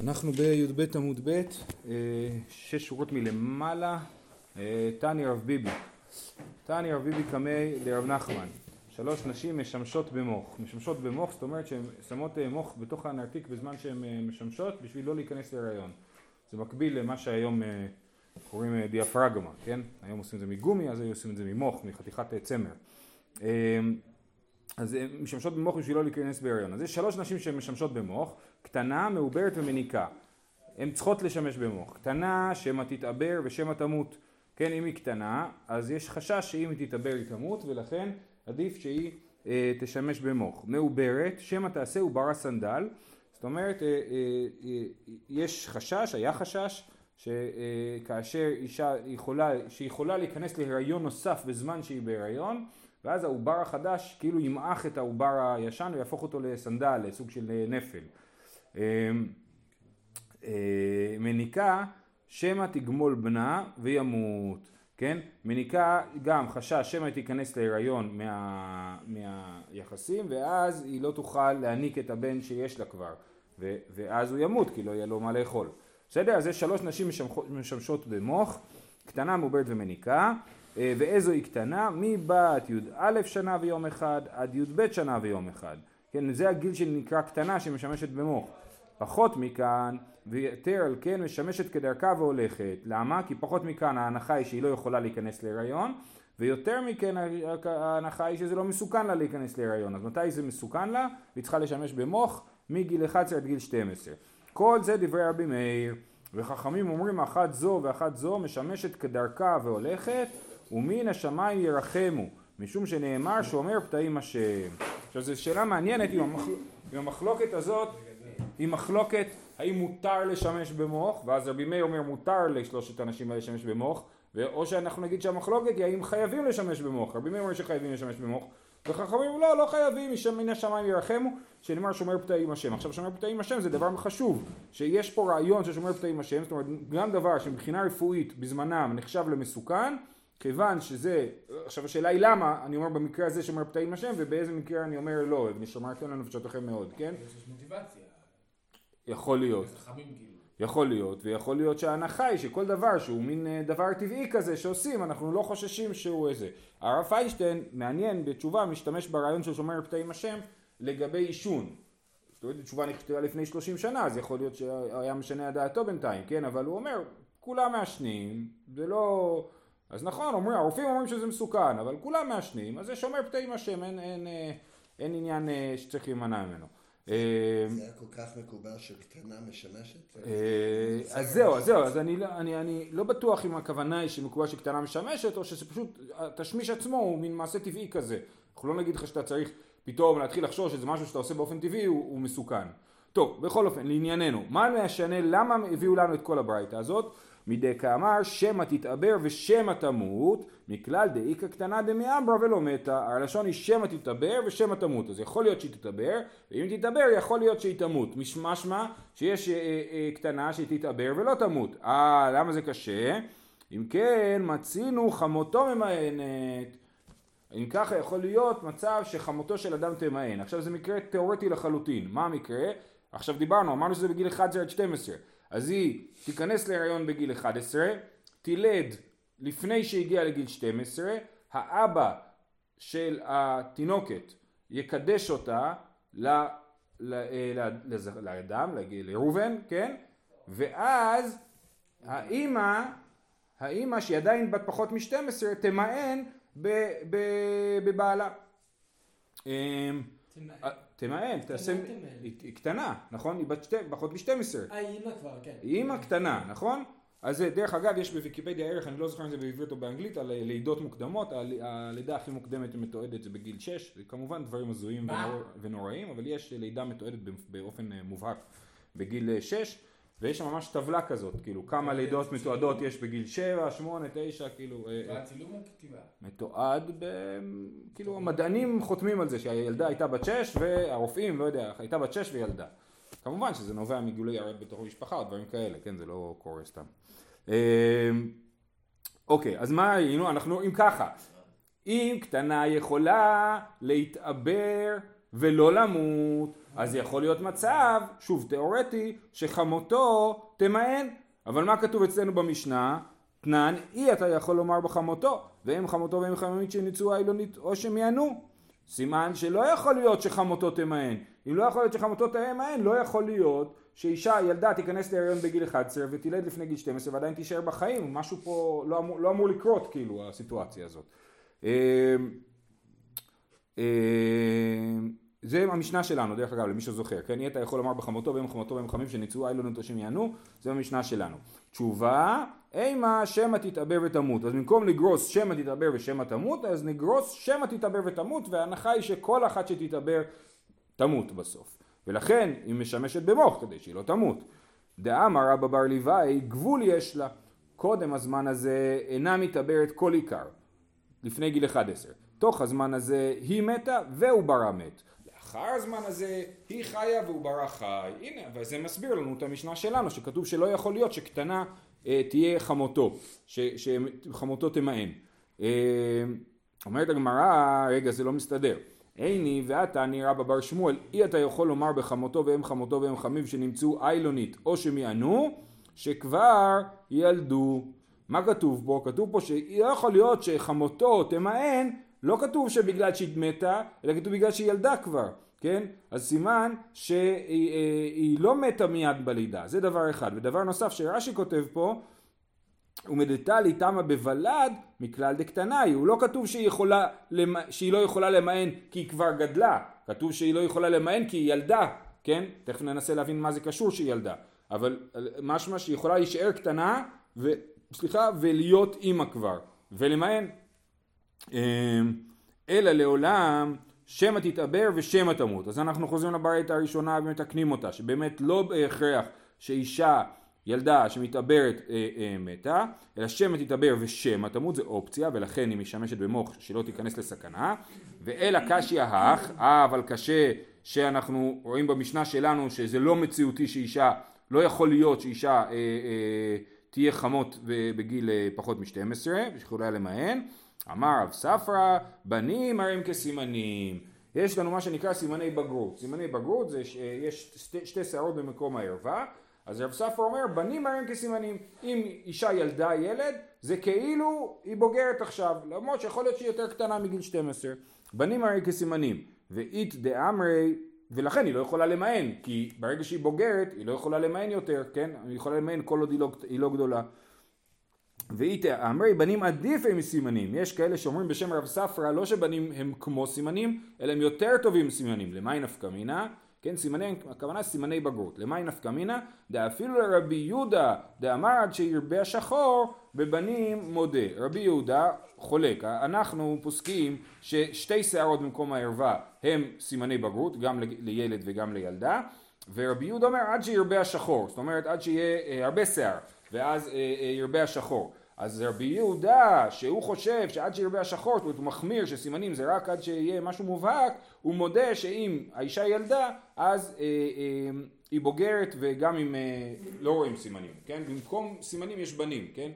אנחנו בי"ב עמוד ב', אה, שש שורות מלמעלה, אה, תני רב ביבי. תני רב ביבי קמי דרב נחמן. שלוש נשים משמשות במוח. משמשות במוח זאת אומרת שהן שמות אה, מוח בתוך הנרתיק בזמן שהן משמשות בשביל לא להיכנס להיריון. זה מקביל למה שהיום קוראים דיאפרגמה, כן? היום עושים את זה מגומי, אז היו עושים את זה ממוח, מחתיכת צמר. אז הן משמשות במוח בשביל לא להיכנס בהיריון. אז יש שלוש נשים שהן משמשות במוח, קטנה, מעוברת ומניקה. הן צריכות לשמש במוח. קטנה, שמא תתעבר ושמא תמות. כן, אם היא קטנה, אז יש חשש שאם היא תתעבר היא תמות, ולכן עדיף שהיא אה, תשמש במוח. מעוברת, שמא תעשה עוברה סנדל. זאת אומרת, אה, אה, אה, יש חשש, היה חשש, שכאשר אישה יכולה, שיכולה להיכנס להיריון נוסף בזמן שהיא בהיריון, ואז העובר החדש כאילו ימעך את העובר הישן ויהפוך אותו לסנדל, לסוג של אה, נפל. אמ, אה, מניקה שמא תגמול בנה וימות, כן? מניקה גם חשש שמא תיכנס להיריון מה, מהיחסים ואז היא לא תוכל להניק את הבן שיש לה כבר ו, ואז הוא ימות כי לא יהיה לו מה לאכול. בסדר? אז יש שלוש נשים משמשות במוח, קטנה, מעוברת ומניקה אה, ואיזו היא קטנה? מבת י"א שנה ויום אחד עד י"ב שנה ויום אחד. כן, זה הגיל שנקרא קטנה שמשמשת במוח. פחות מכאן, ויתר על כן משמשת כדרכה והולכת. למה? כי פחות מכאן ההנחה היא שהיא לא יכולה להיכנס להיריון, ויותר מכן ההנחה היא שזה לא מסוכן לה להיכנס להיריון. אז מתי זה מסוכן לה? היא צריכה לשמש במוח מגיל 11 עד גיל 12. כל זה דברי רבי מאיר, וחכמים אומרים אחת זו ואחת זו משמשת כדרכה והולכת, ומן השמיים ירחמו, משום שנאמר שומר פתאים השם. עכשיו זו שאלה מעניינת אם, המחל... אם המחלוקת הזאת היא מחלוקת האם מותר לשמש במוח, ואז רבי מאיר אומר מותר לשלושת האנשים האלה לשמש במוח, או שאנחנו נגיד שהמחלוקת היא האם חייבים לשמש במוח, רבי מאיר אומר שחייבים לשמש במוח, וחכמים לא, לא חייבים, מן השמיים ירחמו, שנאמר שומר פתאים השם. עכשיו שומר פתאים השם זה דבר חשוב, שיש פה רעיון של שומר פתאים השם, זאת אומרת גם דבר שמבחינה רפואית בזמנם נחשב למסוכן, כיוון שזה, עכשיו השאלה היא למה, אני אומר במקרה הזה שומר פתאים השם, ובאיזה מקרה אני אומר לא, ושמרתם לנו נפשותיכם מאוד, כן? יש מוטיבציה. יכול להיות. כאילו. יכול להיות, ויכול להיות שההנחה היא שכל דבר שהוא מין אה, דבר טבעי כזה שעושים, אנחנו לא חוששים שהוא איזה. הרב פיינשטיין, מעניין, בתשובה, משתמש ברעיון של שומר פתאים השם לגבי עישון. זאת אומרת, התשובה נכתבה לפני 30 שנה, אז יכול להיות שהיה משנה את דעתו בינתיים, כן? אבל הוא אומר, כולם מעשנים, זה לא... אז נכון, אומרים, הרופאים אומרים שזה מסוכן, אבל כולם מעשנים, אז זה שומר פתאים השם, אין, אין, אין, אין עניין אה, שצריך להימנע ממנו. אה, זה היה כל כך מקובל שקטנה משמשת? אה, אז זהו, אז זהו, אז אני, אני לא בטוח אם הכוונה היא שמקובל שקטנה משמשת, או שזה פשוט, התשמיש עצמו הוא מין מעשה טבעי כזה. אנחנו לא נגיד לך שאתה צריך פתאום להתחיל לחשוב שזה משהו שאתה עושה באופן טבעי, הוא מסוכן. טוב, בכל אופן, לענייננו, מה משנה, למה הביאו לנו את כל הברייתא הזאת? מדי כאמר שמא תתעבר ושמא תמות, מכלל דאיכא קטנה דמאמרה ולא מתה. הלשון היא שמא תתעבר ושמא תמות. אז יכול להיות שהיא תתעבר, ואם תתעבר יכול להיות שהיא תמות. משמע שיש אה, אה, קטנה שהיא תתעבר ולא תמות. אה, למה זה קשה? אם כן, מצינו חמותו ממאנת. אם ככה יכול להיות מצב שחמותו של אדם תמאן. עכשיו זה מקרה תיאורטי לחלוטין. מה המקרה? עכשיו דיברנו, אמרנו שזה בגיל 11 עד 12. אז היא תיכנס להיריון בגיל 11, תילד לפני שהגיעה לגיל 12, האבא של התינוקת יקדש אותה ל, ל, ל, לאדם, לראובן, כן? ואז האימא, האימא שהיא עדיין בת פחות מ-12 תמאן בבעלה. אמ, תמאן, תעשה, היא קטנה, נכון? היא פחות מ-12. אה, היא אימא כבר, כן. היא אימא קטנה, נכון? אז דרך אגב, יש בוויקיפדיה ערך, אני לא זוכר אם זה בעברית או באנגלית, על לידות מוקדמות, הלידה הכי מוקדמת מתועדת זה בגיל 6, זה כמובן דברים הזויים ונוראים, אבל יש לידה מתועדת באופן אה, מובהק בגיל 6. אה, ויש שם ממש טבלה כזאת, כאילו כמה כן, לידות מתועדות יש בגיל 7, 8, 9, כאילו... והצילום או כתיבה? מתועד, ב... כאילו המדענים חותמים על זה שהילדה הייתה בת 6 והרופאים, לא יודע, הייתה בת 6 וילדה. כמובן שזה נובע מגילוי ערב בתוך המשפחה או דברים כאלה, כן, זה לא קורה סתם. אמ, אוקיי, אז מה היינו? אנחנו אם ככה, אם קטנה יכולה להתעבר ולא למות. אז יכול להיות מצב, שוב תיאורטי, שחמותו תמאן. אבל מה כתוב אצלנו במשנה? תנן, אי אתה יכול לומר בחמותו, ואם חמותו ואם חממית שניצו העילונית או שמיענו. סימן שלא יכול להיות שחמותו תמאן. אם לא יכול להיות שחמותו תמאן, לא יכול להיות שאישה, ילדה, תיכנס להריון בגיל 11 ותלד לפני גיל 12 ועדיין תישאר בחיים. משהו פה לא אמור, לא אמור לקרות, כאילו, הסיטואציה הזאת. זה המשנה שלנו, דרך אגב, למי שזוכר, כן? יהיה אתה יכול לומר בחמותו ואם חמותו ואם חמים שניצרו איילו נטושים יענו, זה המשנה שלנו. תשובה, אימה שמא תתעבר ותמות. אז במקום לגרוס שמא תתעבר ושמא תמות, אז נגרוס שמא תתעבר ותמות, וההנחה היא שכל אחת שתתעבר תמות בסוף. ולכן היא משמשת במוח כדי שהיא לא תמות. דאמר רבא בר לבאי, גבול יש לה. קודם הזמן הזה אינה מתעברת כל עיקר, לפני גיל 11. תוך הזמן הזה היא מתה ועוברה מת. לאחר הזמן הזה היא חיה ועוברה חי. הנה, וזה מסביר לנו את המשנה שלנו, שכתוב שלא יכול להיות שקטנה אה, תהיה חמותו, ש, שחמותו תמאן. אה, אומרת הגמרא, רגע זה לא מסתדר. עיני ואתה נראה בבר שמואל, אי אתה יכול לומר בחמותו ואם חמותו ואם חמיו שנמצאו איילונית או שמיענו, שכבר ילדו. מה כתוב פה? כתוב פה שלא יכול להיות שחמותו תמאן, לא כתוב שבגלל שהיא מתה, אלא כתוב בגלל שהיא ילדה כבר, כן? אז סימן שהיא לא מתה מיד בלידה, זה דבר אחד. ודבר נוסף שרש"י כותב פה, ומדתה לי תמה בוולד מכלל דקטנאי, הוא לא כתוב שהיא, יכולה, שהיא לא יכולה למען כי היא כבר גדלה, כתוב שהיא לא יכולה למען כי היא ילדה, כן? תכף ננסה להבין מה זה קשור שהיא ילדה, אבל משמע שהיא יכולה להישאר קטנה, ו, סליחה, ולהיות אימא כבר, ולמען. אמ, אלא לעולם שמא תתעבר ושמא תמות. אז אנחנו חוזרים לברית הראשונה ומתקנים אותה, שבאמת לא בהכרח שאישה ילדה שמתעברת אה, אה, מתה, אלא שמא תתעבר ושמא תמות, זה אופציה, ולכן היא משמשת במוח שלא תיכנס לסכנה. ואלא קשיא האח, אה אבל קשה שאנחנו רואים במשנה שלנו שזה לא מציאותי שאישה, לא יכול להיות שאישה אה, אה, תהיה חמות בגיל אה, פחות מ-12, שיכולה למען. אמר רב ספרא, בנים הרי הם כסימנים. יש לנו מה שנקרא סימני בגרות. סימני בגרות זה שיש שתי, שתי שערות במקום הערווה, אז רב ספרא אומר, בנים הרי הם כסימנים. אם אישה ילדה ילד, זה כאילו היא בוגרת עכשיו, למרות שיכול להיות שהיא יותר קטנה מגיל 12. בנים הרי כסימנים. ואית דאמרי, ולכן היא לא יכולה למען, כי ברגע שהיא בוגרת, היא לא יכולה למען יותר, כן? היא יכולה למען כל עוד היא לא, היא לא גדולה. ואיתה אמרי בנים עדיף הם סימנים יש כאלה שאומרים בשם רב ספרא לא שבנים הם כמו סימנים אלא הם יותר טובים סימנים למאי נפקא מינה? כן סימני הכוונה סימני בגרות. למאי נפקא מינה? דאפילו לרבי יהודה דאמר עד שירבה השחור בבנים מודה. רבי יהודה חולק אנחנו פוסקים ששתי שערות במקום הערווה הם סימני בגרות גם לילד וגם לילדה. ורבי יהודה אומר עד שירבה השחור. זאת אומרת עד שיהיה אה, הרבה שיער ואז אה, אה, ירבה השחור. אז רבי יהודה, שהוא חושב שעד שירבה השחור, זאת אומרת הוא מחמיר שסימנים זה רק עד שיהיה משהו מובהק, הוא מודה שאם האישה ילדה, אז אה, אה, היא בוגרת וגם אם אה, לא רואים סימנים, כן? במקום סימנים יש בנים, כן?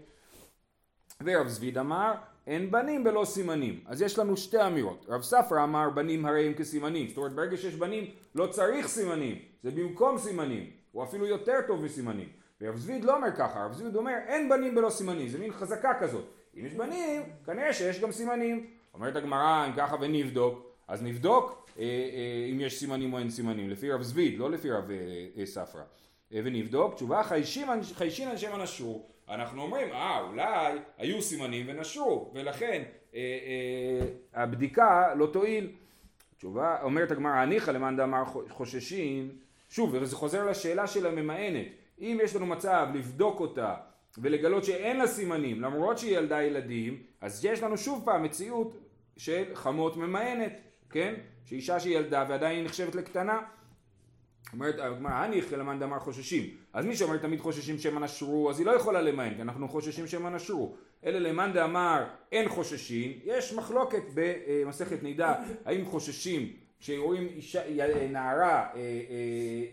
ורב זביד אמר, אין בנים בלא סימנים. אז יש לנו שתי אמירות. רב ספרא אמר, בנים הרי הם כסימנים. זאת אומרת, ברגע שיש בנים, לא צריך סימנים. זה במקום סימנים. הוא אפילו יותר טוב מסימנים. ורב זביד לא אומר ככה, רב זביד אומר אין בנים בלא סימנים, זה מין חזקה כזאת. אם יש בנים, כנראה שיש גם סימנים. אומרת הגמרא, אם ככה ונבדוק, אז נבדוק אה, אה, אם יש סימנים או אין סימנים, לפי רב זביד, לא לפי רב אה, אה, ספרא. אה, ונבדוק, תשובה חיישין אנשי נשרו. אנחנו אומרים, אה, אולי היו סימנים ונשרו, ולכן אה, אה, הבדיקה לא תועיל. תשובה, אומרת הגמרא, הניחא למאן דאמר חוששין, שוב, וזה חוזר לשאלה של הממאנת. אם יש לנו מצב לבדוק אותה ולגלות שאין לה סימנים למרות שהיא ילדה ילדים אז יש לנו שוב פעם מציאות של חמות ממאנת כן? שאישה שהיא ילדה ועדיין היא נחשבת לקטנה. אומרת הגמרא הניח למאן דאמר חוששים? אז מי שאומר תמיד חוששים שמא נשרו אז היא לא יכולה למאן כי אנחנו חוששים שמא נשרו. אלא למאן דאמר אין חוששים יש מחלוקת במסכת נידה האם חוששים כשרואים נערה אה, אה,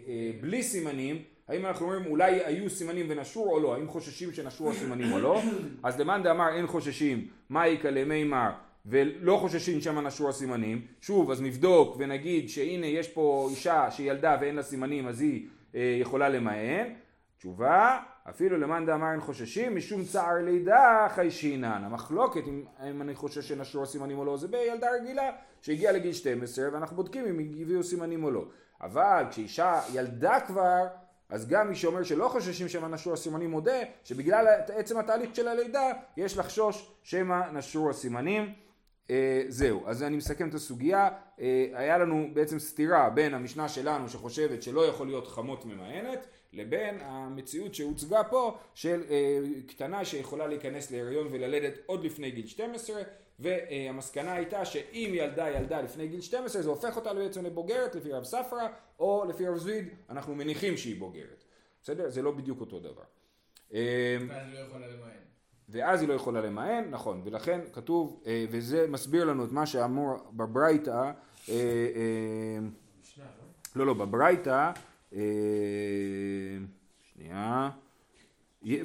אה, בלי סימנים האם אנחנו אומרים אולי היו סימנים ונשרו או לא, האם חוששים שנשרו הסימנים או לא, אז למאן דאמר אין חוששים, מה יקלה מימר ולא חוששים שמא נשרו הסימנים, שוב אז נבדוק ונגיד שהנה יש פה אישה שילדה ואין לה סימנים אז היא אה, יכולה למען, תשובה אפילו למאן דאמר אין חוששים משום צער לידה חיישינן. המחלוקת אם, אם אני חושש שנשרו הסימנים או לא זה בילדה רגילה שהגיעה לגיל 12 ואנחנו בודקים אם הביאו סימנים או לא. אבל כשאישה ילדה כבר אז גם מי שאומר שלא חוששים שמא נשרו הסימנים מודה שבגלל עצם התהליך של הלידה יש לחשוש שמא נשרו הסימנים. אה, זהו, אז אני מסכם את הסוגיה, אה, היה לנו בעצם סתירה בין המשנה שלנו שחושבת שלא יכול להיות חמות ממאנת לבין המציאות שהוצגה פה של אה, קטנה שיכולה להיכנס להריון וללדת עוד לפני גיל 12 והמסקנה הייתה שאם ילדה ילדה לפני גיל 12 זה הופך אותה בעצם לבוגרת לפי רב ספרא או לפי רב זביד אנחנו מניחים שהיא בוגרת בסדר? זה לא בדיוק אותו דבר. ואז היא לא יכולה למען. ואז היא לא יכולה למען, נכון, ולכן כתוב, אה, וזה מסביר לנו את מה שאמור בברייתא, אה, אה, משנה, לא? לא לא, בברייתא, אה, שנייה, י-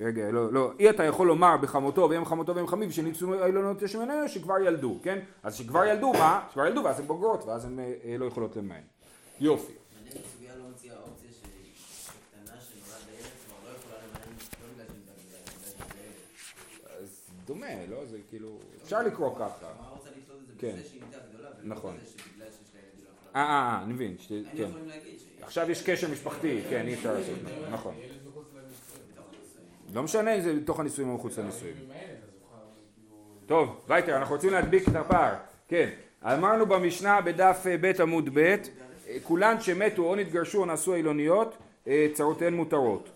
רגע, לא, לא, אי אתה יכול לומר בחמותו ואם חמותו ואם חמיו שניצו אילונות יש ממנו שכבר ילדו, כן? אז שכבר ילדו, מה? שכבר ילדו ואז הן בוגרות ואז הן אה, אה, לא יכולות למען. יופי. לא לא לא דומה, לא? זה כאילו, אפשר לקרוא ככה. מה רוצה לתלות את זה כן. בזה שהיא נהייתה גדולה, ולא נכון. אה, אה, אה, אני מבין, כן. עכשיו יש קשר משפחתי, כן, אי אפשר לעשות, נכון. ילד מחוץ לנישואים. בתוך הנישואים. לא משנה אם זה בתוך הנישואים או מחוץ לנישואים. טוב, וייטר, אנחנו רוצים להדביק את הפער. כן, אמרנו במשנה בדף אה, ב' עמוד ב', אה, כולן שמתו או נתגרשו או נעשו עילוניות, אה, צרותיהן מותרות.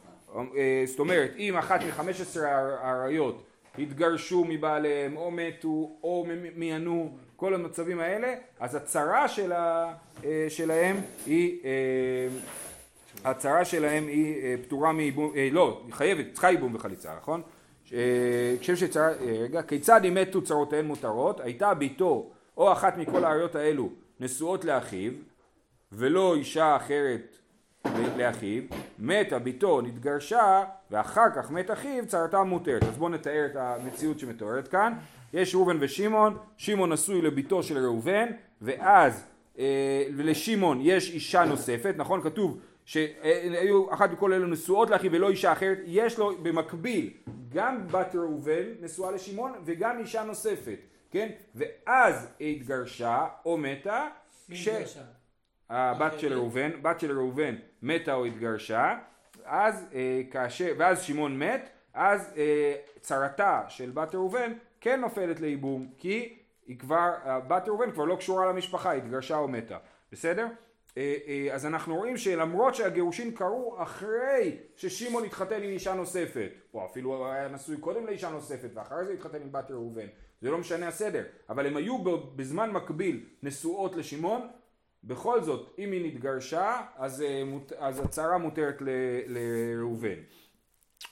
אה, זאת אומרת, אם אחת מ-15 האריות התגרשו מבעליהם, או מתו, או מ- מיענו, כל המצבים האלה, אז הצרה של שלהם היא... ההצהרה שלהם היא אה, פטורה מייבום, אה, לא, היא חייבת, צריכה ייבום וחליצה, נכון? אה, כשם שצרה, רגע, כיצד אם מתו צרותיהן מותרות? הייתה ביתו או אחת מכל האריות האלו נשואות לאחיו ולא אישה אחרת לאחיו, מתה ביתו, נתגרשה ואחר כך מת אחיו, צרתה מותרת. אז בואו נתאר את המציאות שמתוארת כאן. יש ראובן ושמעון, שמעון נשוי לביתו של ראובן ואז אה, ולשמעון יש אישה נוספת, נכון? כתוב שהיו אחת מכל אלו נשואות לאחיו ולא אישה אחרת, יש לו במקביל גם בת ראובן נשואה לשמעון וגם אישה נוספת, כן? ואז התגרשה או מתה, מי כש- התגרשה? הבת של ראובן, בת של ראובן מתה או התגרשה, אז אה, כאשר, ואז שמעון מת, אז אה, צרתה של בת ראובן כן נופלת לייבום, כי היא כבר, בת ראובן כבר לא קשורה למשפחה, היא התגרשה או מתה, בסדר? אה, אה, אז אנחנו רואים שלמרות שהגירושין קרו אחרי ששמעון התחתן עם אישה נוספת, או אפילו היה נשוי קודם לאישה נוספת ואחרי זה התחתן עם בת ראובן, זה לא משנה הסדר, אבל הם היו בזמן מקביל נשואות לשמעון, בכל זאת, אם היא נתגרשה, אז, אה, אז הצהרה מותרת לראובן.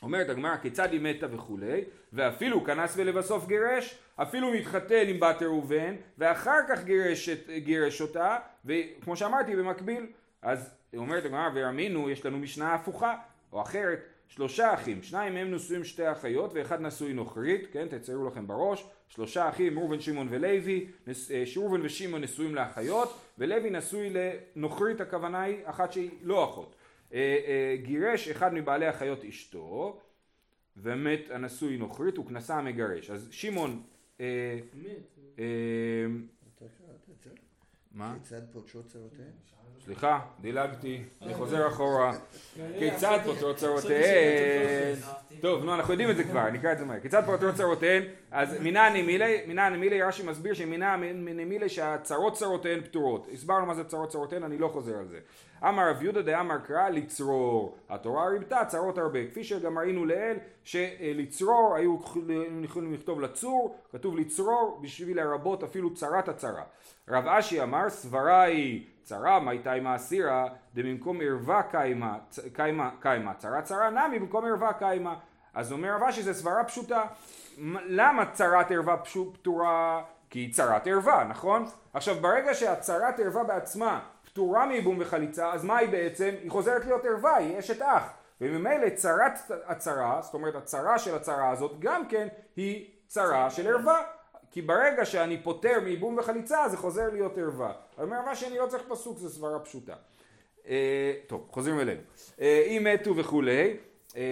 אומרת הגמרא כיצד היא מתה וכולי, ואפילו כנס ולבסוף גירש, אפילו מתחתן עם בת ראובן, ואחר כך גירש, את, גירש אותה, וכמו שאמרתי במקביל, אז אומרת הגמרא ויאמינו, יש לנו משנה הפוכה, או אחרת, שלושה אחים, שניים מהם נשואים שתי אחיות ואחד נשוי נוכרית, כן, תציירו לכם בראש, שלושה אחים, ראובן, שמעון ולוי, נס- אה, ושמעון נשואים לאחיות, ולוי נשוי לנוכרית, הכוונה היא אחת שהיא לא אחות. אה, אה, גירש אחד מבעלי החיות אשתו, ומת הנשוי נוכרית וכנסה המגרש. אז שמעון, אה, אה? מה? כיצד פותרות צרותיהן? סליחה, דילגתי, אני חוזר אחורה. כיצד פותרות צרותיהן? טוב, נו, אנחנו יודעים את זה כבר, נקרא את זה מהר. כיצד פותרות צרותיהן? אז מינא נמילי, מינא נמילי, רש"י מסביר שמינא נמילי שהצרות צרותיהן פטורות. הסברנו מה זה צרות צרותיהן, אני לא חוזר על זה. אמר רב יהודה דאמר קרא לצרור. התורה ריבתה צרות הרבה. כפי שגם ראינו לעיל, שלצרור היו יכולים לכתוב לצור, כתוב לצרור בשביל לרבות אפילו צרת הצרה. רב אשי אמר סברה היא צרה, מה הייתה עם האסירה, דמקום ערווה קיימה, קיימה, קיימה, צרה צרה נמי במקום ערווה קיימה. אז אומר רב אשי זה סברה פשוטה. למה צרת ערווה פשוט פטורה? כי היא צרת ערווה, נכון? עכשיו ברגע שהצרת ערווה בעצמה פטורה מייבום וחליצה, אז מה היא בעצם? היא חוזרת להיות ערווה, היא אשת אח. וממילא צרת הצרה, זאת אומרת הצרה של הצרה הזאת, גם כן היא צרה של ערווה. כי ברגע שאני פוטר מייבום וחליצה זה חוזר להיות ערווה. הוא אומר מה שאני לא צריך פסוק זה סברה פשוטה. אה, טוב, חוזרים אלינו. אה, אם מתו וכולי, אה,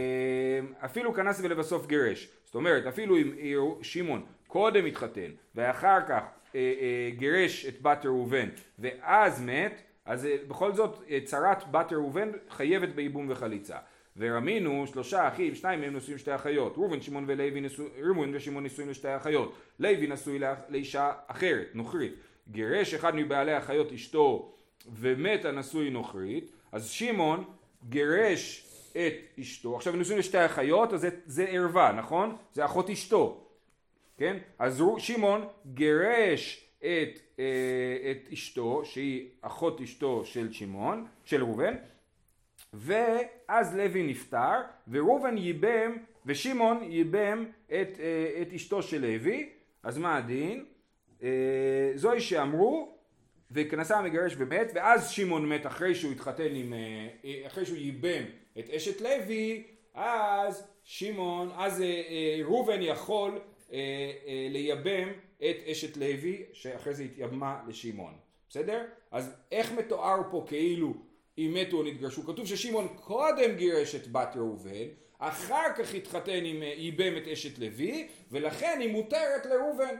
אפילו כנס ולבסוף גירש. זאת אומרת, אפילו אם שמעון קודם התחתן ואחר כך אה, אה, גירש את בת ראובן ואז מת, אז אה, בכל זאת אה, צרת בת ראובן חייבת בייבום וחליצה. ורמינו שלושה אחים, שניים מהם נשואים לשתי אחיות. ראובן, שמעון ולוי נשוא, ראובן נשואים לשתי אחיות. לוי נשוי לאח- לאישה אחרת, נוכרית. גירש אחד מבעלי האחיות אשתו ומת הנשוי נוכרית, אז שמעון גירש את אשתו, עכשיו נשואים לשתי אחיות, אז זה, זה ערווה, נכון? זה אחות אשתו, כן? אז שמעון גירש את, אה, את אשתו, שהיא אחות אשתו של שמעון, של ראובן, ואז לוי נפטר, וראובן ייבם, ושמעון ייבם את, אה, את אשתו של לוי, אז מה הדין? אה, זוהי שאמרו, וכנסה המגרש ומת, ואז שמעון מת אחרי שהוא התחתן עם, אה, אחרי שהוא ייבם את אשת לוי, אז שמעון, אז ראובן יכול לייבם את אשת לוי, שאחרי זה התייבמה לשמעון, בסדר? אז איך מתואר פה כאילו אם מתו או נתגרשו? כתוב ששמעון קודם גירש את בת ראובן, אחר כך התחתן עם, אה, ייבם את אשת לוי, ולכן היא מותרת לראובן.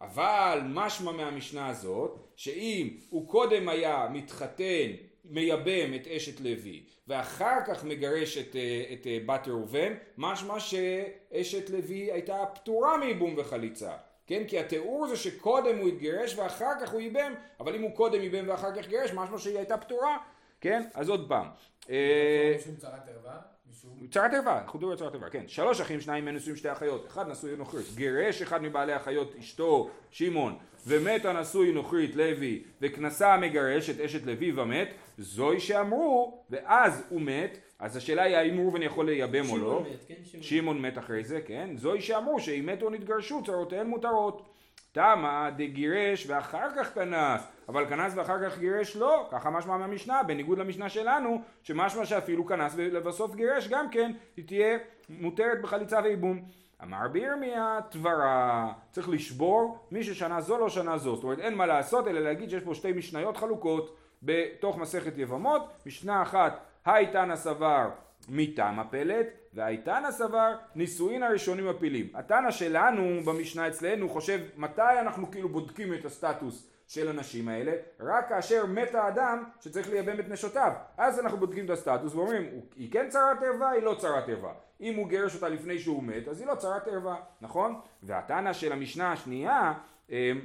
אבל משמע מהמשנה הזאת, שאם הוא קודם היה מתחתן, מייבם את אשת לוי, ואחר כך מגרש את, אה, את אה, בת ראובן, משמע שאשת לוי הייתה פטורה מייבום וחליצה. כן? כי התיאור זה שקודם הוא התגרש ואחר כך הוא ייבם, אבל אם הוא קודם ייבם ואחר כך גירש, משמע שהיא הייתה פטורה, כן? אז עוד פעם. אה, משום צרת ערווה, משום... צרת ערווה, אנחנו מדברים על צרת ערווה, כן. שלוש אחים, שניים מהם נשואים שתי אחיות, אחד נשוי נוכרית, גירש אחד מבעלי האחיות אשתו, שמעון, ומת הנשוי נוכרית לוי, וכנסה המגרש את אשת לוי ומת, זוהי שאמרו, ואז הוא מת, אז השאלה היא האם ראובן יכול לייבם או לא. שמעון מת, כן, שמעון. שמעון מת אחרי זה, כן? זוהי שאמרו שאם מתו נתגרשו צרותיהן מותרות. תמה דגירש ואחר כך כנס, אבל כנס ואחר כך גירש לא, ככה משמע מהמשנה, בניגוד למשנה שלנו, שמשמע שאפילו כנס ולבסוף גירש גם כן, היא תהיה מותרת בחליצה וייבום. אמר בירמיה תברה, צריך לשבור מי ששנה זו לא שנה זו, זאת אומרת אין מה לעשות אלא להגיד שיש פה שתי משניות חלוקות בתוך מסכת יבמות, משנה אחת הייתנא סבר מטעם הפלט, והייתנא סבר נישואין הראשונים מפילים. התנא שלנו במשנה אצלנו חושב מתי אנחנו כאילו בודקים את הסטטוס של הנשים האלה, רק כאשר מת האדם שצריך לייבם את נשותיו. אז אנחנו בודקים את הסטטוס ואומרים, היא כן צרת ערווה, היא לא צרת ערווה. אם הוא גירש אותה לפני שהוא מת, אז היא לא צרת ערווה, נכון? והתנא של המשנה השנייה, אמ,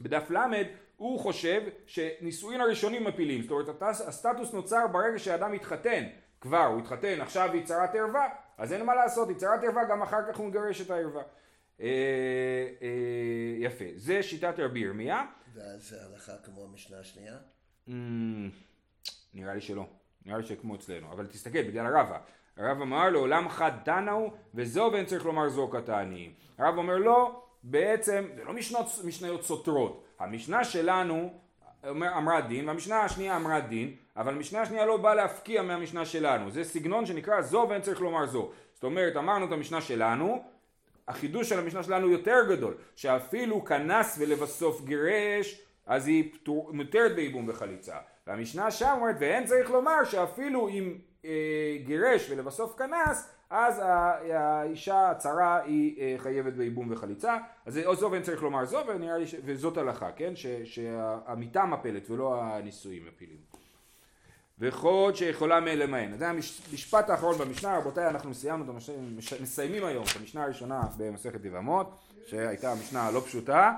בדף ל' הוא חושב שנישואין הראשונים מפילים, זאת אומרת הסטטוס נוצר ברגע שאדם מתחתן, כבר הוא התחתן, עכשיו היא צרת ערווה, אז אין מה לעשות, היא צרת ערווה, גם אחר כך הוא מגרש את הערווה. אה, אה, יפה, זה שיטת רבי ירמיה, ואז זה הלכה כמו המשנה השנייה? אמ, נראה לי שלא, נראה לי שכמו אצלנו, אבל תסתכל, בגלל הרבה. הרב אמר לעולם חד תנאו וזו ואין צריך לומר זו כתעניים. הרב אומר לא, בעצם זה לא משנות, משניות סותרות. המשנה שלנו אמרה דין והמשנה השנייה אמרה דין, אבל המשנה השנייה לא באה להפקיע מהמשנה שלנו. זה סגנון שנקרא זו ואין צריך לומר זו. זאת אומרת, אמרנו את המשנה שלנו, החידוש של המשנה שלנו יותר גדול, שאפילו כנס ולבסוף גירש, אז היא פטור, מותרת בייבום וחליצה. והמשנה שם אומרת, ואין צריך לומר שאפילו אם אה, גירש ולבסוף כנס, אז האישה הצרה היא אה, חייבת בייבום וחליצה. אז זו ואין צריך לומר זו, ונראה לי ש... וזאת הלכה, כן? ש... שהמיטה מפלת ולא הנישואים מפילים. וכל שיכולה מלמען. זה המשפט האחרון במשנה, רבותיי, אנחנו סיימנו את המשנה, מש- מסיימים היום את המשנה הראשונה במסכת יבמות, שהייתה המשנה הלא פשוטה,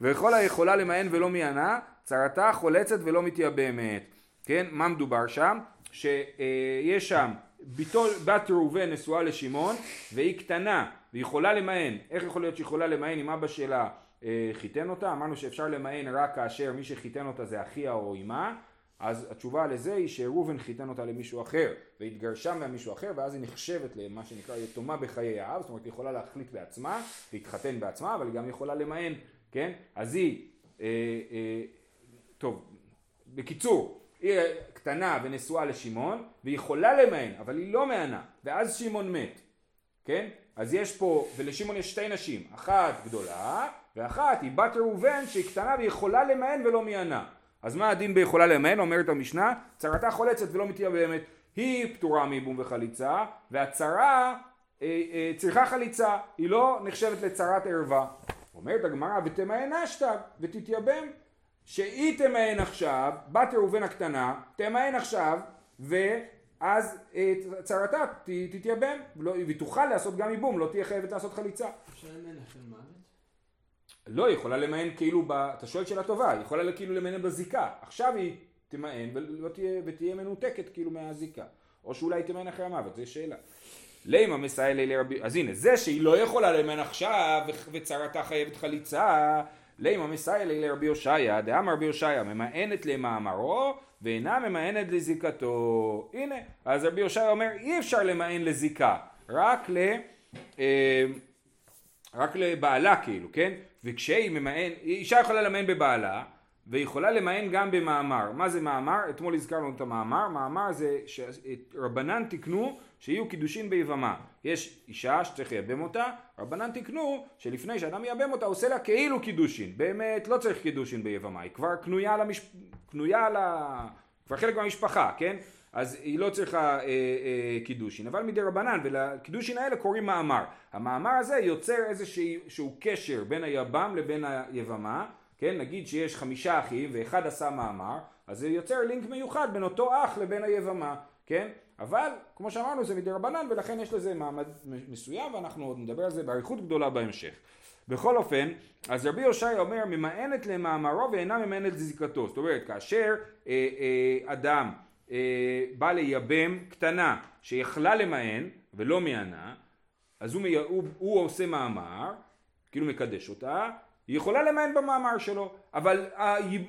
וכל היכולה למען ולא מיענה, צרתה חולצת ולא מתייבמת. כן, מה מדובר שם? שיש שם ביתו, בת ראובן נשואה לשמעון, והיא קטנה, והיא יכולה למען. איך יכול להיות שהיא יכולה למען אם אבא שלה אה, חיתן אותה? אמרנו שאפשר למען רק כאשר מי שחיתן אותה זה אחיה או אמה. אז התשובה לזה היא שראובן חיתן אותה למישהו אחר והתגרשה ממישהו אחר ואז היא נחשבת למה שנקרא יתומה בחיי האב, זאת אומרת היא יכולה להחליט בעצמה, להתחתן בעצמה, אבל היא גם יכולה למען, כן? אז היא, אה, אה, טוב, בקיצור, היא קטנה ונשואה לשמעון והיא יכולה למען, אבל היא לא מענה, ואז שמעון מת, כן? אז יש פה, ולשמעון יש שתי נשים, אחת גדולה, ואחת היא בת ראובן שהיא קטנה ויכולה למען ולא מיענה. אז מה הדין ביכולה למען? אומרת המשנה, צרתה חולצת ולא מתייבמת. היא פטורה מייבום וחליצה, והצרה אה, אה, צריכה חליצה, היא לא נחשבת לצרת ערווה. אומרת הגמרא, ותמען אשתג ותתייבם. שהיא תמען עכשיו, בת ראובן הקטנה, תמען עכשיו, ואז אה, צרתה תתייבם, ולא- והיא תוכל לעשות גם ייבום, לא תהיה חייבת לעשות חליצה. למען אחרי מוות? לא, היא יכולה למען כאילו, ב... אתה שואל שאלה טובה, היא יכולה כאילו למען בזיקה. עכשיו היא תמען ולא תהיה, ותהיה מנותקת כאילו מהזיקה. או שאולי היא תמען אחרי המוות, זו שאלה. לימה מסייע לי לרבי... אז הנה, זה שהיא לא יכולה למען עכשיו וצרתה חייבת חליצה, לימה מסייע לי לרבי הושעיה, דאמר רבי הושעיה, ממאנת למאמרו ואינה ממאנת לזיקתו. הנה, אז רבי הושעיה אומר, אי אפשר למען לזיקה, רק ל... אה, רק לבעלה כאילו, כן? וכשהיא ממאן, אישה יכולה למאן בבעלה, ויכולה למאן גם במאמר. מה זה מאמר? אתמול הזכרנו את המאמר. מאמר זה שרבנן תיקנו שיהיו קידושין ביבמה. יש אישה שצריך לייבם אותה, רבנן תיקנו שלפני שאדם ייבם אותה עושה לה כאילו קידושין. באמת לא צריך קידושין ביבמה, היא כבר קנויה, למש... קנויה ל... כבר חלק מהמשפחה, כן? אז היא לא צריכה אה, אה, קידושין, אבל מדרבנן, ולקידושין האלה קוראים מאמר. המאמר הזה יוצר איזשהו קשר בין היבם לבין היבמה, כן? נגיד שיש חמישה אחים ואחד עשה מאמר, אז זה יוצר לינק מיוחד בין אותו אח לבין היבמה, כן? אבל כמו שאמרנו זה מדי רבנן ולכן יש לזה מעמד מסוים ואנחנו עוד נדבר על זה באריכות גדולה בהמשך. בכל אופן, אז רבי יושעיה אומר ממאנת למאמרו ואינה ממאנת לזיקתו. זאת אומרת, כאשר אה, אה, אדם אה, בא לייבם קטנה שיכלה למען ולא מיענה, אז הוא, מי, הוא, הוא עושה מאמר, כאילו מקדש אותה, היא יכולה למען במאמר שלו, אבל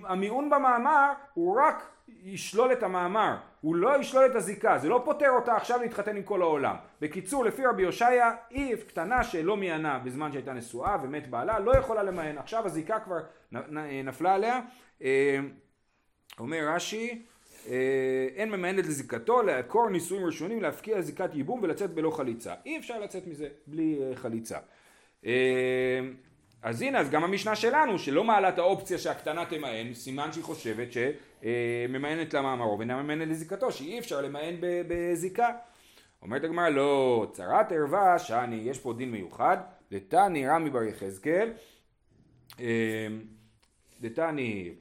המיעון במאמר הוא רק ישלול את המאמר, הוא לא ישלול את הזיקה, זה לא פותר אותה עכשיו להתחתן עם כל העולם. בקיצור, לפי רבי הושעיה, היא קטנה שלא מיענה בזמן שהייתה נשואה ומת בעלה, לא יכולה למען, עכשיו הזיקה כבר נפלה עליה. אומר רש"י, אין ממאנת לזיקתו, לעקור נישואים ראשונים, להפקיע זיקת ייבום ולצאת בלא חליצה. אי אפשר לצאת מזה בלי חליצה. אז הנה, אז גם המשנה שלנו, שלא מעלה את האופציה שהקטנה תמאן, סימן שהיא חושבת שממאנת למאמרו ואינה ממאנת לזיקתו, שאי אפשר למאן בזיקה. אומרת הגמרא, לא, צרת ערווה, שאני, יש פה דין מיוחד, דתני רמי בר יחזקאל, דתני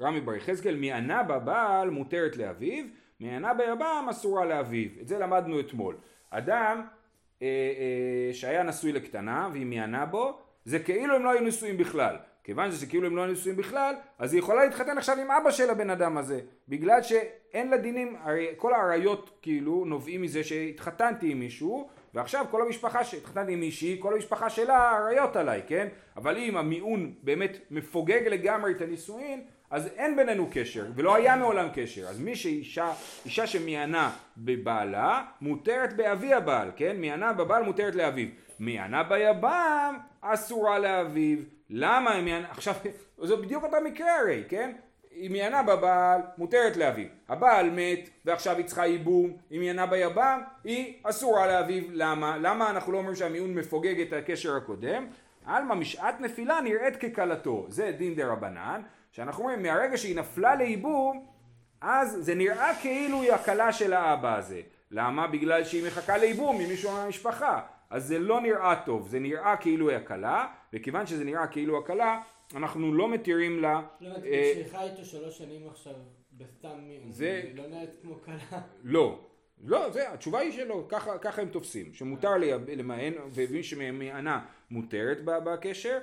רמי בר יחזקאל, מענה בבעל מותרת לאביו, מענה ביבם אסורה לאביו. את זה למדנו אתמול. אדם אה, אה, שהיה נשוי לקטנה והיא מענה בו, זה כאילו הם לא היו נשואים בכלל. כיוון שזה כאילו הם לא נשואים בכלל, אז היא יכולה להתחתן עכשיו עם אבא של הבן אדם הזה. בגלל שאין לה דינים, הרי כל העריות כאילו נובעים מזה שהתחתנתי עם מישהו, ועכשיו כל המשפחה שהתחתנתי עם מישהי, כל המשפחה שלה עריות עליי, כן? אבל אם המיעון באמת מפוגג לגמרי את הנישואין, אז אין בינינו קשר, ולא היה מעולם קשר. אז מי שאישה, אישה שמיענה בבעלה, מותרת באבי הבעל, כן? מיענה בבעל מותרת לאביו. מיענה ביבם, אסורה לאביו. למה היא מיענה? עכשיו, זה בדיוק אותו מקרה הרי, כן? היא מיענה בבעל, מותרת לאביו. הבעל מת, ועכשיו היא צריכה ייבום. היא מיענה ביבם, היא אסורה לאביו. למה? למה אנחנו לא אומרים שהמיעון מפוגג את הקשר הקודם? עלמא משעת נפילה נראית ככלתו. זה דין דרבנן. שאנחנו אומרים מהרגע שהיא נפלה לייבום אז זה נראה כאילו היא הכלה של האבא הזה למה? בגלל שהיא מחכה לייבום ממישהו מהמשפחה אז זה לא נראה טוב זה נראה כאילו היא הכלה וכיוון שזה נראה כאילו הכלה אנחנו לא מתירים לה לא, אה, היא שיחקה איתו שלוש שנים עכשיו בסתם זה- לא נראית כמו כלה. לא לא, זה, התשובה היא שלא, ככה, ככה הם תופסים, שמותר למען, ומי שמענה מותרת בקשר,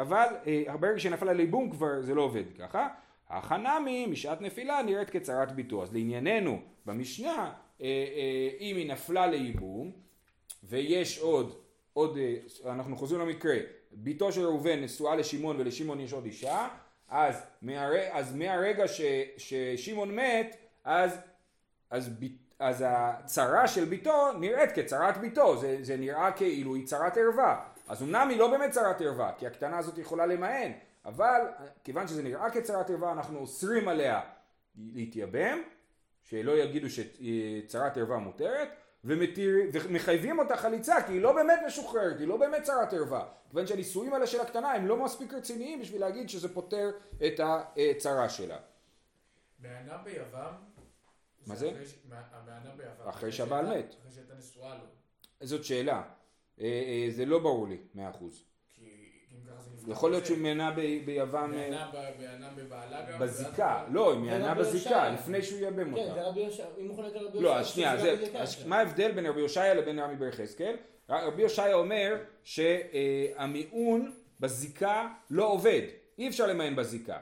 אבל אה, ברגע שנפל על ייבום כבר זה לא עובד ככה. החנמי משעת נפילה נראית כצרת ביתו. אז לענייננו, במשנה, אה, אה, אם היא נפלה לייבום, ויש עוד, עוד, אה, אנחנו חוזרים למקרה, ביתו של ראובן נשואה לשמעון ולשמעון יש עוד אישה, אז, מהר, אז מהרגע ש, ששמעון מת, אז, אז, אז הצרה של ביתו נראית כצרת ביתו, זה, זה נראה כאילו היא צרת ערווה. אז אמנם היא לא באמת צרת ערווה, כי הקטנה הזאת יכולה למען, אבל כיוון שזה נראה כצרת ערווה, אנחנו אוסרים עליה להתייבם, שלא יגידו שצרת ערווה מותרת, ומתיר, ומחייבים אותה חליצה כי היא לא באמת משוחררת, היא לא באמת צרת ערווה. כיוון שהנישואים האלה של הקטנה הם לא מספיק רציניים בשביל להגיד שזה פותר את הצרה שלה. מענה ביוון... מה זה? המענה ביוון. אחרי שהבעל מת. אחרי שהייתה נשואה לו. זאת שאלה. אה, אה, זה לא ברור לי, מאה אחוז. יכול להיות. שהוא ב- ביוון אה, ב- מענה בבעלה גם. בזיקה, לא, היא רבי בזיקה. לפני שהוא ייבם כן, אותה. זה רבי יושע, אם הוא חולק על רבי לא, יושע, אז שנייה. מה ההבדל בין רבי יושעיה לבין רמי בר יחזקאל? רבי יושעיה אומר שהמיאון בזיקה לא עובד, אי אפשר למאן בזיקה.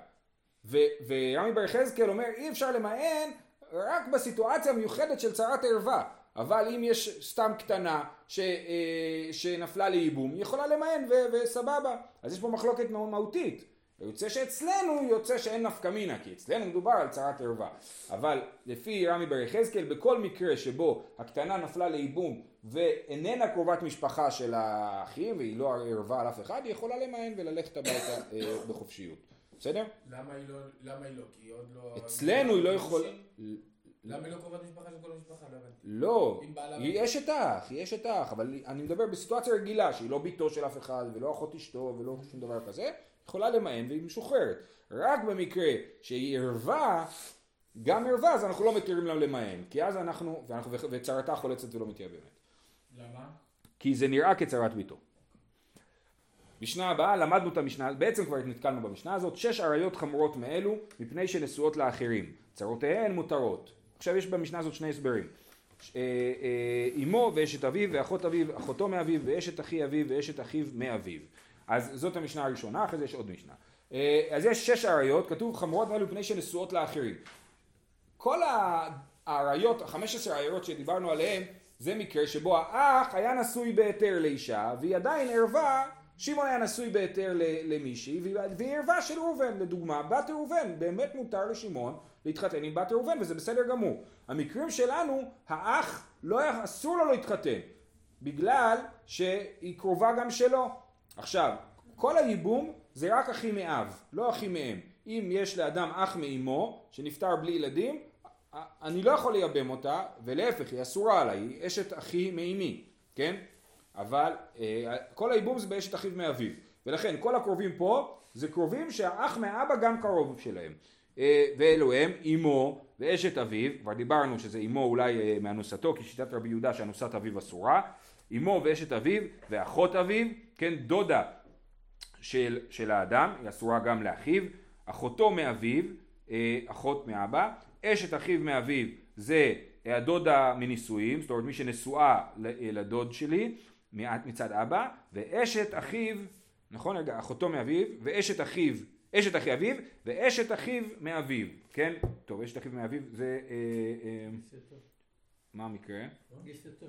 ורמי בר יחזקאל אומר אי אפשר למאן רק בסיטואציה המיוחדת של צרת ערווה. אבל אם יש סתם קטנה ש, אה, שנפלה לייבום, היא יכולה למאן ו- וסבבה. אז יש פה מחלוקת מהותית. יוצא שאצלנו יוצא שאין נפקא מינה, כי אצלנו מדובר על צרת ערווה. אבל לפי רמי בר יחזקאל, בכל מקרה שבו הקטנה נפלה לייבום ואיננה קרובת משפחה של האחים, והיא לא ערווה על אף אחד, היא יכולה למאן וללכת הביתה אה, בחופשיות. בסדר? למה היא לא, למה היא לא? כי היא עוד לא... אצלנו היא לא יכולה... למה לא קרובת משפחה של כל המשפחה? לא הבנתי. לא, היא אשת אח, היא אשת אח, אבל אני מדבר בסיטואציה רגילה, שהיא לא בתו של אף אחד, ולא אחות אשתו, ולא שום דבר כזה, יכולה למען והיא משוחררת. רק במקרה שהיא ערווה, גם ערווה, אז אנחנו לא מתירים לה למען, כי אז אנחנו, ואנחנו וצרתה חולצת ולא מתייבמת. למה? כי זה נראה כצרת ביתו. משנה הבאה, למדנו את המשנה, בעצם כבר נתקלנו במשנה הזאת, שש עריות חמורות מאלו, מפני שנשואות לאחרים. צרותיהן מותרות. עכשיו יש במשנה הזאת שני הסברים. אה, אה, אמו ואשת אביו ואחות אביו, אחותו מאביו ואשת אחי אביו ואשת אחיו מאביו. אז זאת המשנה הראשונה, אחרי זה יש עוד משנה. אה, אז יש שש עריות, כתוב חמורות מאלו מפני שנשואות לאחרים. כל העריות, ה-15 העריות שדיברנו עליהן, זה מקרה שבו האח היה נשוי בהיתר לאישה, והיא עדיין ערווה, שמעון היה נשוי בהיתר למישהי, והיא ערווה של ראובן, לדוגמה, בת ראובן, באמת מותר לשמעון להתחתן עם בת ראובן, וזה בסדר גמור. המקרים שלנו, האח, לא, היה- אסור לו להתחתן, בגלל שהיא קרובה גם שלו. עכשיו, כל הייבום זה רק אחי מאב, לא אחי מאם. אם יש לאדם אח מאמו, שנפטר בלי ילדים, אני לא יכול לייבם אותה, ולהפך, היא אסורה עליי, היא אשת אחי מאמי, כן? אבל אה, כל הייבום זה באשת אחיו מאביו. ולכן כל הקרובים פה זה קרובים שהאח מאבא גם קרוב שלהם. אה, ואלו הם אמו ואשת אביו, כבר דיברנו שזה אמו אולי אה, מאנוסתו, כי שיטת רבי יהודה שאנוסת אביו אסורה. אמו ואשת אביו ואחות אביו, כן, דודה של, של האדם, היא אסורה גם לאחיו, אחותו מאביו, אה, אחות מאבא, אשת אחיו מאביו זה הדודה מנישואים, זאת אומרת מי שנשואה אה, לדוד שלי מצד אבא, ואשת אחיו, נכון רגע, אחותו מאביו, ואשת אחיו, אשת אחי אביו, ואשת אחיו מאביו, כן? טוב, אשת אחיו מאביו זה, אה, אה. מה המקרה? גיסתו.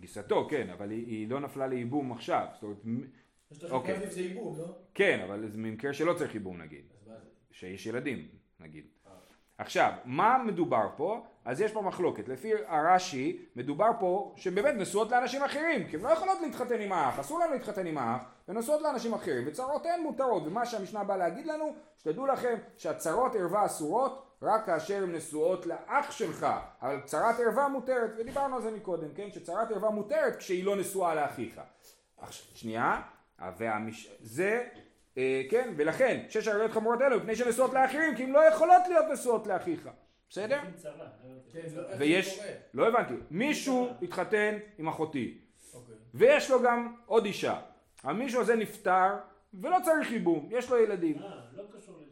גיסתו, כן, אבל היא, לא נפלה לייבום עכשיו, זאת אומרת, יש לך אוקיי. אביב זה עיבוד, לא? כן, אבל זה במקרה שלא צריך ייבום נגיד. שיש ילדים, נגיד. עכשיו, מה מדובר פה? אז יש פה מחלוקת. לפי הרש"י, מדובר פה שבאמת נשואות לאנשים אחרים, כי הן לא יכולות להתחתן עם האח, אסור לנו להתחתן עם האח, ונשואות לאנשים אחרים, וצרותיהן מותרות. ומה שהמשנה באה להגיד לנו, שתדעו לכם שהצרות ערווה אסורות רק כאשר הן נשואות לאח שלך, אבל צרת ערווה מותרת, ודיברנו על זה מקודם, כן? שצרת ערווה מותרת כשהיא לא נשואה לאחיך. עכשיו, שנייה, והמש... זה, כן, ולכן, שש עריות חמורות אלו, מפני שנשואות לאחרים, כי הן לא יכולות להיות נשואות לאחיך. בסדר? כן, לא, איך זה ויש? לא הבנתי, מישהו התחתן עם אחותי, אוקיי. ויש לו גם עוד אישה. המישהו הזה נפטר, ולא צריך ייבום, יש לו ילדים.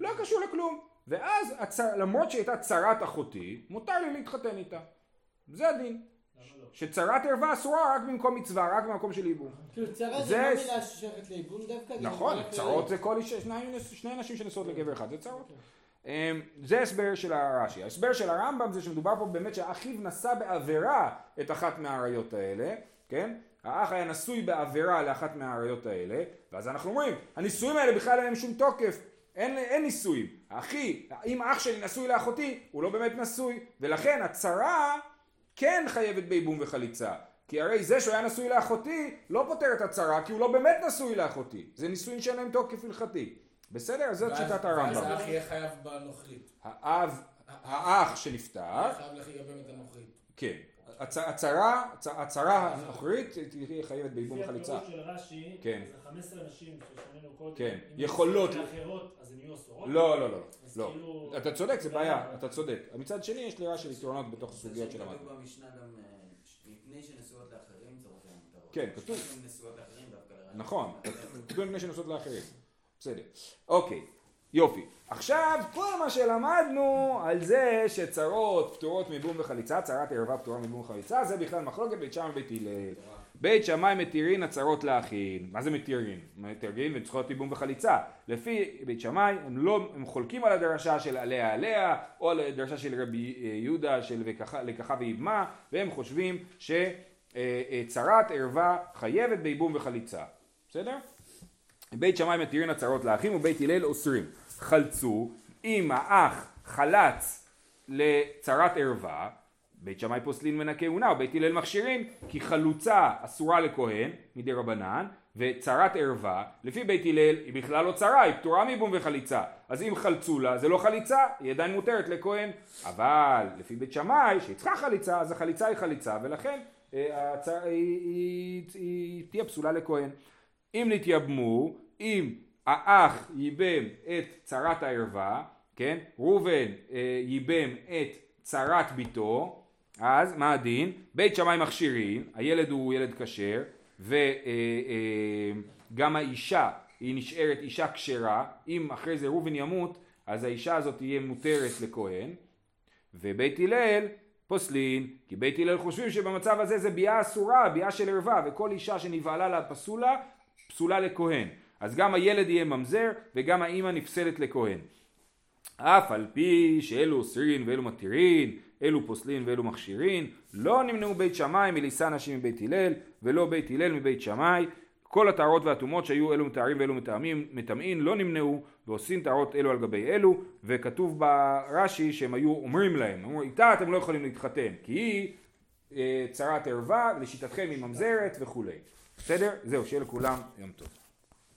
לא קשור לכלום. ואז. למרות שהייתה צרת אחותי, מותר לי להתחתן איתה. זה הדין. שצרת ערווה אסורה רק במקום מצווה, רק במקום של ייבום. כאילו צרה זה- לא מילה ששייכת לאיבון דווקא? נכון, צרות זה כל שני, נשים שנשואות לגבר אחד, זה צרות. אמ, זה הסבר של הרש"י. ההסבר של הרמב"ם זה שמדובר פה באמת שאחיו נשא בעבירה את אחת מהעריות האלה, כן? האח היה נשוי בעבירה לאחת מהעריות האלה, ואז אנחנו אומרים, הנישואים האלה בכלל אין להם שום תוקף, אין, אין נישואים. אחי, אם אח שלי נשוי לאחותי, הוא לא באמת נשוי, ולכן הצרה כן חייבת בייבום וחליצה. כי הרי זה שהוא היה נשוי לאחותי לא פותר את הצרה, כי הוא לא באמת נשוי לאחותי. זה נישואין שאין להם תוקף הלכתי. בסדר? אז זאת ואז- שיטת ואז הרמב"ם. האח יהיה חייב בנוכרית. האב, האח שנפטר, יהיה חייב לייבם את הנוכרית. כן. הצ- הצרה, הצ- הצרה הנוכרית תהיה חייבת בייבום לפי וחליצה. הפירוש של רש"י, כן. אז 15 נשים ששמענו קודם, כן, אם יכולות- לאחרות, אז הן יהיו אסורות? לא, לא, לא, אז לא. כאילו- אתה צודק, זה בעיה, אתה צודק. מצד שני יש לרש"י יתרונות בתוך זה הסוגיות שלמדנו. שכתוב במשנה גם, אה, מפני שנשואות לאחרים צורכי המותרות. כן, כתוב. שתיים נשואות לאחרים דווקא לרש"י. נכון, כתוב מפני שנוסעות לאחרים. בסדר. אוקיי, יופי. עכשיו, כל מה שלמדנו על זה שצרות פטורות מבום וחליצה, צרת ערווה פטורה מבום וחליצה, זה בכלל מחלוקת בית שמאי ובית הלל. בית שמאי מתירין הצרות לאחים. מה זה מתירין? מתירין וצריכות מבום וחליצה. לפי בית שמאי הם לא, הם חולקים על הדרשה של עליה עליה, או על הדרשה של רבי אה, יהודה של "וקחה- לקחה ויבמה, והם חושבים שצרת ערווה חייבת בייבום וחליצה. בסדר? בית שמאי מתירין הצרות לאחים ובית הלל אוסרים. חלצו אם האח חלץ לצרת ערווה, בית שמאי פוסלין מן הכהונה ובית הלל מכשירין כי חלוצה אסורה לכהן מדי רבנן וצרת ערווה לפי בית הלל היא בכלל לא צרה היא פטורה מבום וחליצה. אז אם חלצו לה זה לא חליצה היא עדיין מותרת לכהן. אבל לפי בית שמאי שהיא צריכה חליצה אז החליצה היא חליצה ולכן אה, הצ... היא, היא, היא תהיה פסולה לכהן. אם נתייבמו, אם האח ייבם את צרת הערווה, כן, ראובן אה, ייבם את צרת ביתו, אז מה הדין? בית שמאי מכשירים, הילד הוא ילד כשר, וגם האישה היא נשארת אישה כשרה, אם אחרי זה ראובן ימות, אז האישה הזאת תהיה מותרת לכהן, ובית הלל פוסלין, כי בית הלל חושבים שבמצב הזה זה ביאה אסורה, ביאה של ערווה, וכל אישה שנבהלה לה פסולה, פסולה לכהן. אז גם הילד יהיה ממזר, וגם האימא נפסלת לכהן. אף על פי שאלו אוסרין ואלו מתירין, אלו פוסלין ואלו מכשירין, לא נמנעו בית שמאי מלישא נשים מבית הלל, ולא בית הלל מבית שמאי. כל הטהרות והטומאות שהיו אלו מטהרים ואלו מטמאין לא נמנעו, ועושים טהרות אלו על גבי אלו, וכתוב ברש"י שהם היו אומרים להם, אמרו איתה אתם לא יכולים להתחתן, כי היא אה, צרת ערווה, לשיטתכם היא ממזרת וכולי. בסדר? זהו, שיהיה לכולם יום טוב.